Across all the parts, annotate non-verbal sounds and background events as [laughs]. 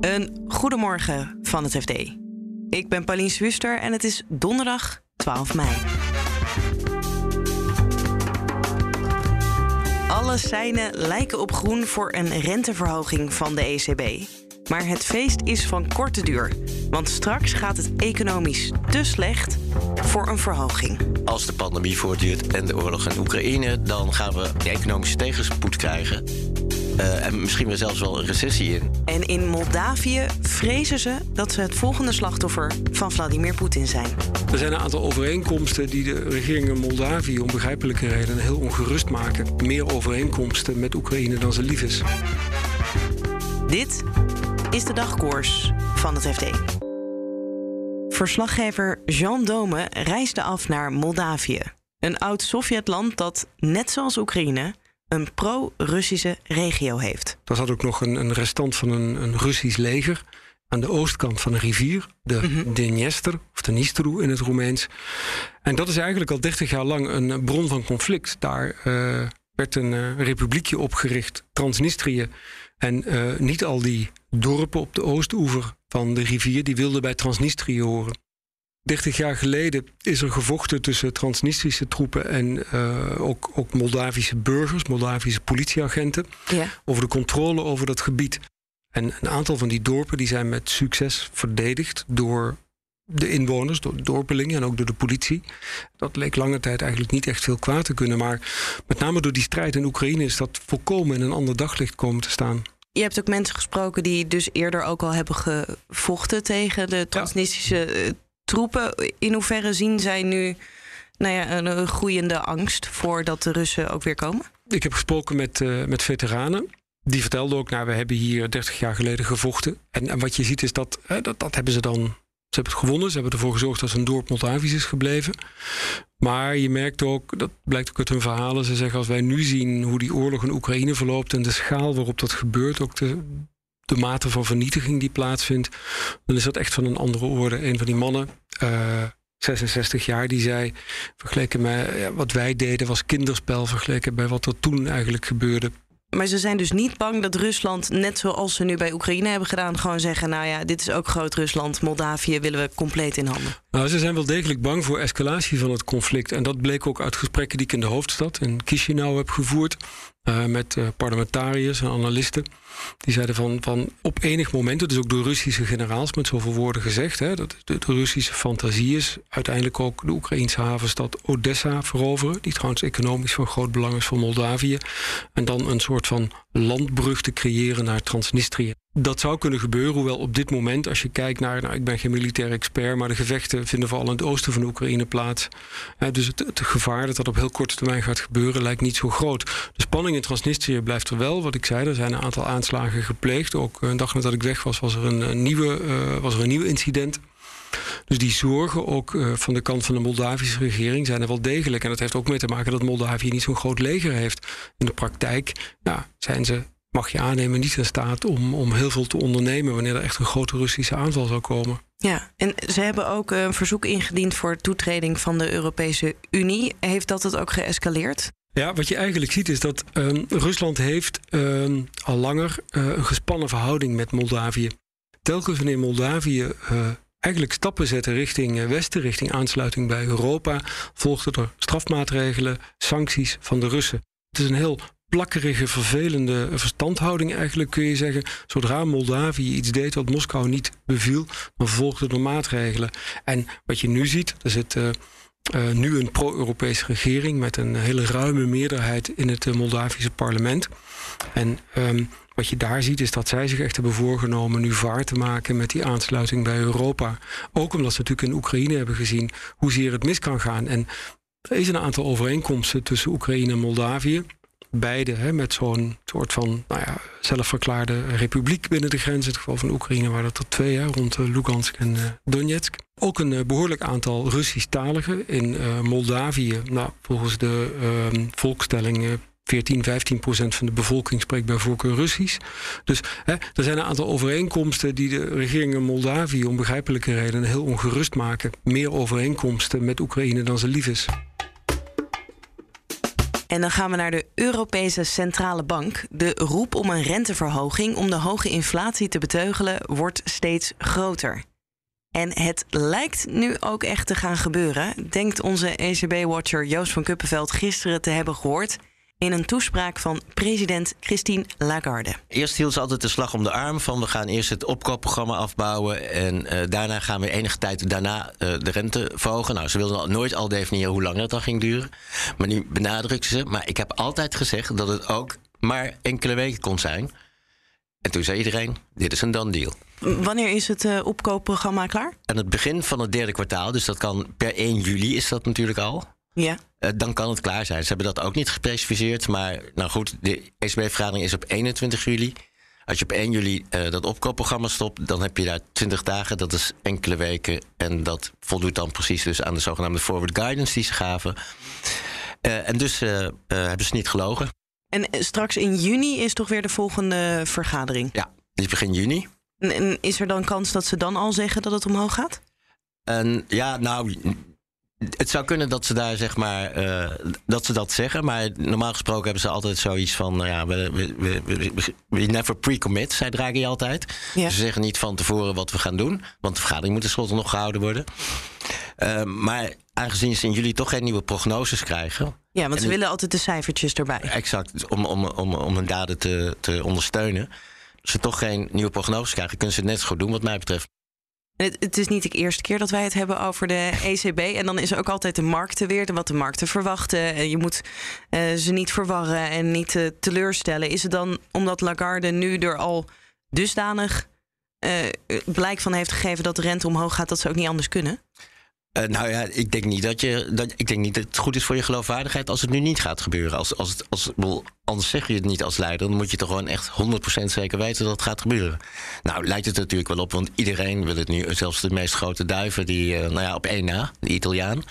Een goedemorgen van het FD. Ik ben Pauline Swister en het is donderdag 12 mei. Alle seinen lijken op groen voor een renteverhoging van de ECB. Maar het feest is van korte duur. Want straks gaat het economisch te slecht voor een verhoging. Als de pandemie voortduurt en de oorlog in Oekraïne, dan gaan we de economische tegenspoed krijgen. Uh, en misschien wel zelfs wel een recessie in. En in Moldavië vrezen ze dat ze het volgende slachtoffer van Vladimir Poetin zijn. Er zijn een aantal overeenkomsten die de regering in Moldavië om begrijpelijke redenen heel ongerust maken. Meer overeenkomsten met Oekraïne dan ze lief is. Dit is de dagkoers van het FD. Verslaggever Jean Dome reisde af naar Moldavië. Een oud Sovjetland dat, net zoals Oekraïne, een pro-Russische regio heeft. Er zat ook nog een, een restant van een, een, Russisch leger aan de oostkant van een rivier, de mm Dniester, of de Nistru in het Roemeens. En dat is eigenlijk al 30 jaar lang een bron van conflict. Daar uh, werd een uh, republiekje opgericht, Transnistrië. En uh, niet al die dorpen op de oostoever van de rivier, die wilden bij Transnistrië horen. 30 jaar geleden is er gevochten tussen Transnistrische troepen en uh, ook, ook Moldavische burgers, Moldavische politieagenten, ja. over de controle over dat gebied. En een aantal van die dorpen die zijn met succes verdedigd door de inwoners, door de dorpelingen en ook door de politie. Dat leek lange tijd eigenlijk niet echt veel kwaad te kunnen. Maar met name door die strijd in Oekraïne is dat volkomen in een ander daglicht komen te staan. Je hebt ook mensen gesproken die dus eerder ook al hebben gevochten tegen de Transnistrische ja. Troepen. In hoeverre zien zij nu nou ja, een groeiende angst voordat de Russen ook weer komen? Ik heb gesproken met, uh, met veteranen. Die vertelden ook, nou, we hebben hier 30 jaar geleden gevochten. En, en wat je ziet is dat, hè, dat, dat hebben ze dan ze hebben het gewonnen. Ze hebben ervoor gezorgd dat een dorp Moldavisch is gebleven. Maar je merkt ook, dat blijkt ook uit hun verhalen. Ze zeggen als wij nu zien hoe die oorlog in Oekraïne verloopt en de schaal waarop dat gebeurt, ook de, de mate van vernietiging die plaatsvindt, dan is dat echt van een andere orde. Een van die mannen, 66 jaar, die zei, vergeleken met ja, wat wij deden was kinderspel vergeleken bij wat er toen eigenlijk gebeurde. Maar ze zijn dus niet bang dat Rusland, net zoals ze nu bij Oekraïne hebben gedaan, gewoon zeggen: Nou ja, dit is ook groot Rusland, Moldavië willen we compleet in handen. Nou, ze zijn wel degelijk bang voor escalatie van het conflict. En dat bleek ook uit gesprekken die ik in de hoofdstad, in Chisinau, heb gevoerd. Uh, met uh, parlementariërs en analisten. Die zeiden van, van op enig moment, is ook door Russische generaals met zoveel woorden gezegd, hè, dat de, de, Russische fantasie is uiteindelijk ook de Oekraïnse havenstad Odessa veroveren, die trouwens economisch van groot belang is voor Moldavië, en dan een soort van landbrug te creëren naar Transnistrië. Dat zou kunnen gebeuren, hoewel op dit moment, als je kijkt naar, nou, ik ben geen militair expert, maar de gevechten vinden vooral in het oosten van Oekraïne plaats. dus het, gevaar dat dat op heel korte termijn gaat gebeuren lijkt niet zo groot. De spanning in Transnistrië blijft er wel, wat ik zei, er zijn een aantal aanslagen gepleegd. Ook een dag nadat ik weg was, was er een, een nieuwe, uh, was er een nieuw incident. Dus die zorgen ook van de kant van de Moldavische regering zijn er wel degelijk. En dat heeft ook mee te maken dat Moldavië niet zo'n groot leger heeft. In de praktijk ja, zijn ze mag je aannemen, niet in staat om, om heel veel te ondernemen wanneer er echt een grote Russische aanval zou komen. Ja, en ze hebben ook een verzoek ingediend voor toetreding van de Europese Unie. Heeft dat het ook geëscaleerd? Ja, wat je eigenlijk ziet is dat um, Rusland heeft um, al langer uh, een gespannen verhouding met Moldavië. Telkens wanneer Moldavië uh, eigenlijk stappen zetten richting Westen, richting aansluiting bij Europa, volgden er strafmaatregelen, sancties van de Russen. Het is een heel plakkerige, vervelende verstandhouding eigenlijk, kun je zeggen. Zodra Moldavië iets deed wat Moskou niet beviel, dan volgden er maatregelen. En wat je nu ziet, er zit uh, uh, nu een pro-Europese regering met een hele ruime meerderheid in het uh, Moldavische parlement. En um, wat je daar ziet is dat zij zich echt hebben voorgenomen nu vaart te maken met die aansluiting bij Europa. Ook omdat ze natuurlijk in Oekraïne hebben gezien hoezeer het mis kan gaan. En er is een aantal overeenkomsten tussen Oekraïne en Moldavië beide hè, met zo'n soort van nou ja, zelfverklaarde republiek binnen de grens. In het geval van Oekraïne waren dat er twee, hè, rond uh, Lugansk en uh, Donetsk. Ook een uh, behoorlijk aantal Russisch-taligen in Moldavië. Nou, volgens de ehm, volkstelling 14, 15 procent van de bevolking spreekt bij voorkeur Russisch. Dus hè, er zijn een aantal overeenkomsten die de regering in Moldavië om begrijpelijke redenen heel ongerust maken. Meer overeenkomsten met Oekraïne dan ze lief is. En dan gaan we naar de Europese Centrale Bank. De roep om een renteverhoging om de hoge inflatie te beteugelen wordt steeds groter. En het lijkt nu ook echt te gaan gebeuren, denkt onze ECB-watcher Joost van Kuppenveld gisteren te hebben gehoord in een toespraak van president Christine Lagarde. Eerst hield ze altijd de slag om de arm van we gaan eerst het opkoopprogramma afbouwen en uh, daarna gaan we enige tijd daarna uh, de rente verhogen. Nou, ze wilde nooit al definiëren hoe lang dat dan ging duren, maar nu benadrukt ze. Maar ik heb altijd gezegd dat het ook maar enkele weken kon zijn. En toen zei iedereen: dit is een done deal. Wanneer is het uh, opkoopprogramma klaar? Aan het begin van het derde kwartaal, dus dat kan per 1 juli is dat natuurlijk al. Ja. Uh, dan kan het klaar zijn. Ze hebben dat ook niet gespecificeerd. Maar nou goed, de ECB-vergadering is op 21 juli. Als je op 1 juli uh, dat opkoopprogramma stopt, dan heb je daar 20 dagen. Dat is enkele weken. En dat voldoet dan precies dus aan de zogenaamde forward guidance die ze gaven. Uh, en dus hebben ze niet gelogen. En straks in juni is toch weer de volgende vergadering? Ja, dus begin juni. En is er dan kans dat ze dan al zeggen dat het omhoog gaat? En ja, nou, het zou kunnen dat ze daar zeg maar uh, dat ze dat zeggen, maar normaal gesproken hebben ze altijd zoiets van, nou ja, we, we, we, we never pre-commit, zei Draghi altijd. Ja. Ze zeggen niet van tevoren wat we gaan doen, want de vergadering moet tenslotte nog gehouden worden. Uh, maar aangezien ze in juli toch geen nieuwe prognoses krijgen. Ja, want ze willen altijd de cijfertjes erbij. Exact, om, om, om, om hun daden te, te ondersteunen. Als ze toch geen nieuwe prognoses krijgen, kunnen ze het net zo goed doen, wat mij betreft. Het, is niet de eerste keer dat wij het hebben over de ECB. En dan is er ook altijd de markten weer, wat de markten verwachten. Je moet uh, ze niet verwarren en niet uh, teleurstellen. Is het dan omdat Lagarde nu er al dusdanig blijk van heeft gegeven dat de rente omhoog gaat, dat ze ook niet anders kunnen? Uh, nou ja, ik denk niet dat je. Dat, ik denk niet dat het goed is voor je geloofwaardigheid als het nu niet gaat gebeuren. Als, als het, als, anders zeg je het niet als leider. Dan moet je toch gewoon echt 100% zeker weten dat het gaat gebeuren. Nou, lijkt het natuurlijk wel op, want iedereen wil het nu. Zelfs de meest grote duiven, die, uh, nou ja, op één na, de Italiaan.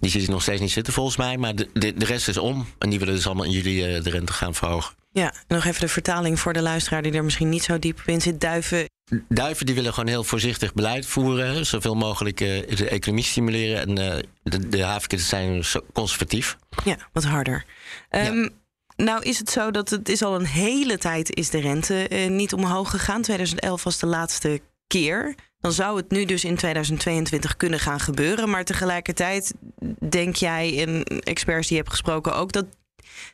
Die ziet nog steeds niet zitten volgens mij. Maar de, de, rest is om. En die willen dus allemaal in juli uh, de rente gaan verhogen. Ja, nog even de vertaling voor de luisteraar die er misschien niet zo diep in zit. Duiven Duiven die willen gewoon heel voorzichtig beleid voeren. Zoveel mogelijk uh, de economie stimuleren. En uh, de, de havenkens zijn conservatief. Ja, wat harder. Um, ja. Nou is het zo dat het is al een hele tijd is de rente uh, niet omhoog gegaan. 2011 was de laatste keer. Dan zou het nu dus in 2022 kunnen gaan gebeuren. Maar tegelijkertijd denk jij en experts die je hebt gesproken ook... dat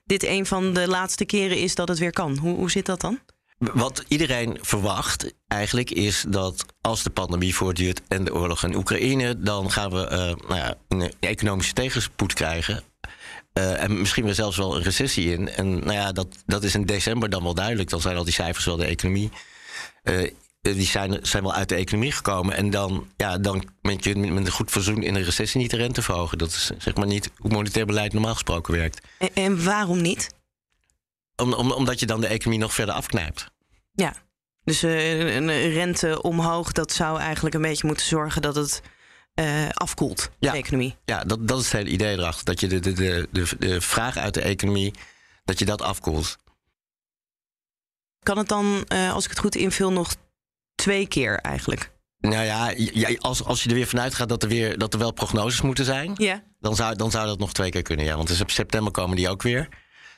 dit een van de laatste keren is dat het weer kan. Hoe, hoe zit dat dan? Wat iedereen verwacht eigenlijk is dat als de pandemie voortduurt en de oorlog in Oekraïne, dan gaan we uh, nou ja, een economische tegenspoed krijgen. Uh, en misschien wel zelfs wel een recessie in. En nou ja, dat, dat is in december dan wel duidelijk. Dan zijn al die cijfers wel de economie. Uh, die zijn, zijn wel uit de economie gekomen. En dan, ja, dan met, je, met een goed verzoen in een recessie niet de rente verhogen. Dat is zeg maar niet hoe monetair beleid normaal gesproken werkt. En, en waarom niet? Om, om, omdat je dan de economie nog verder afknijpt. Ja, dus uh, een rente omhoog, dat zou eigenlijk een beetje moeten zorgen dat het uh, afkoelt, ja. de economie. Ja, dat, dat is het hele idee erachter. Dat je de, de, de, de, de vraag uit de economie, dat je dat afkoelt. Kan het dan, uh, als ik het goed invul, nog twee keer eigenlijk? Nou ja, als, als je er weer vanuit gaat dat er, weer, dat er wel prognoses moeten zijn, ja. dan, zou, dan zou dat nog twee keer kunnen. Ja, want dus op september komen die ook weer.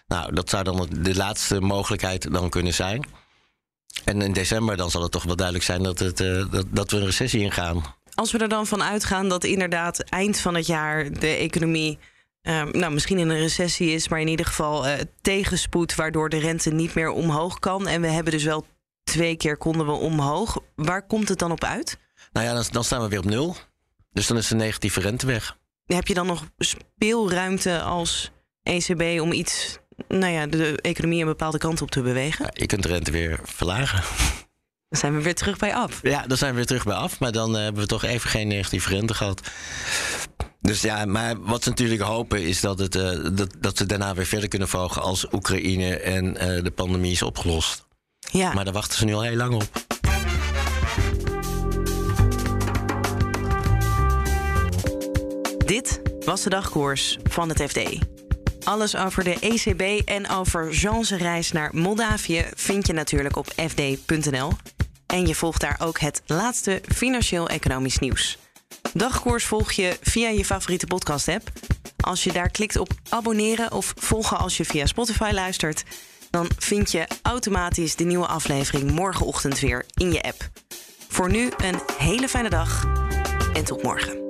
Nou, dat zou dan de laatste mogelijkheid dan kunnen zijn. En in december dan zal het toch wel duidelijk zijn dat, het, uh, dat, dat we een recessie ingaan. Als we er dan van uitgaan dat inderdaad eind van het jaar de economie uh, nou, misschien in een recessie is, maar in ieder geval uh, tegenspoed, waardoor de rente niet meer omhoog kan. En we hebben dus wel twee keer konden we omhoog. Waar komt het dan op uit? Nou ja, dan, dan staan we weer op nul. Dus dan is de negatieve rente weg. Heb je dan nog speelruimte als ECB om iets nou ja, de economie een bepaalde kant op te bewegen? Ja, je kunt de rente weer verlagen. [laughs] Dan zijn we weer terug bij af. Ja, dan zijn we weer terug bij af. Maar dan uh, hebben we toch even geen negatieve rente gehad. Dus ja, maar wat ze natuurlijk hopen is dat, het, uh, dat, dat ze daarna weer verder kunnen volgen als Oekraïne en uh, de pandemie is opgelost. Ja. Maar daar wachten ze nu al heel lang op. Dit was de dagkoers van het FD. Alles over de ECB en over Jean's reis naar Moldavië vind je natuurlijk op fd.nl. En je volgt daar ook het laatste financieel-economisch nieuws. Dagkoers volg je via je favoriete podcast-app Als je daar klikt op abonneren of volgen als je via Spotify luistert, dan vind je automatisch de nieuwe aflevering morgenochtend weer in je app. Voor nu een hele fijne dag en tot morgen.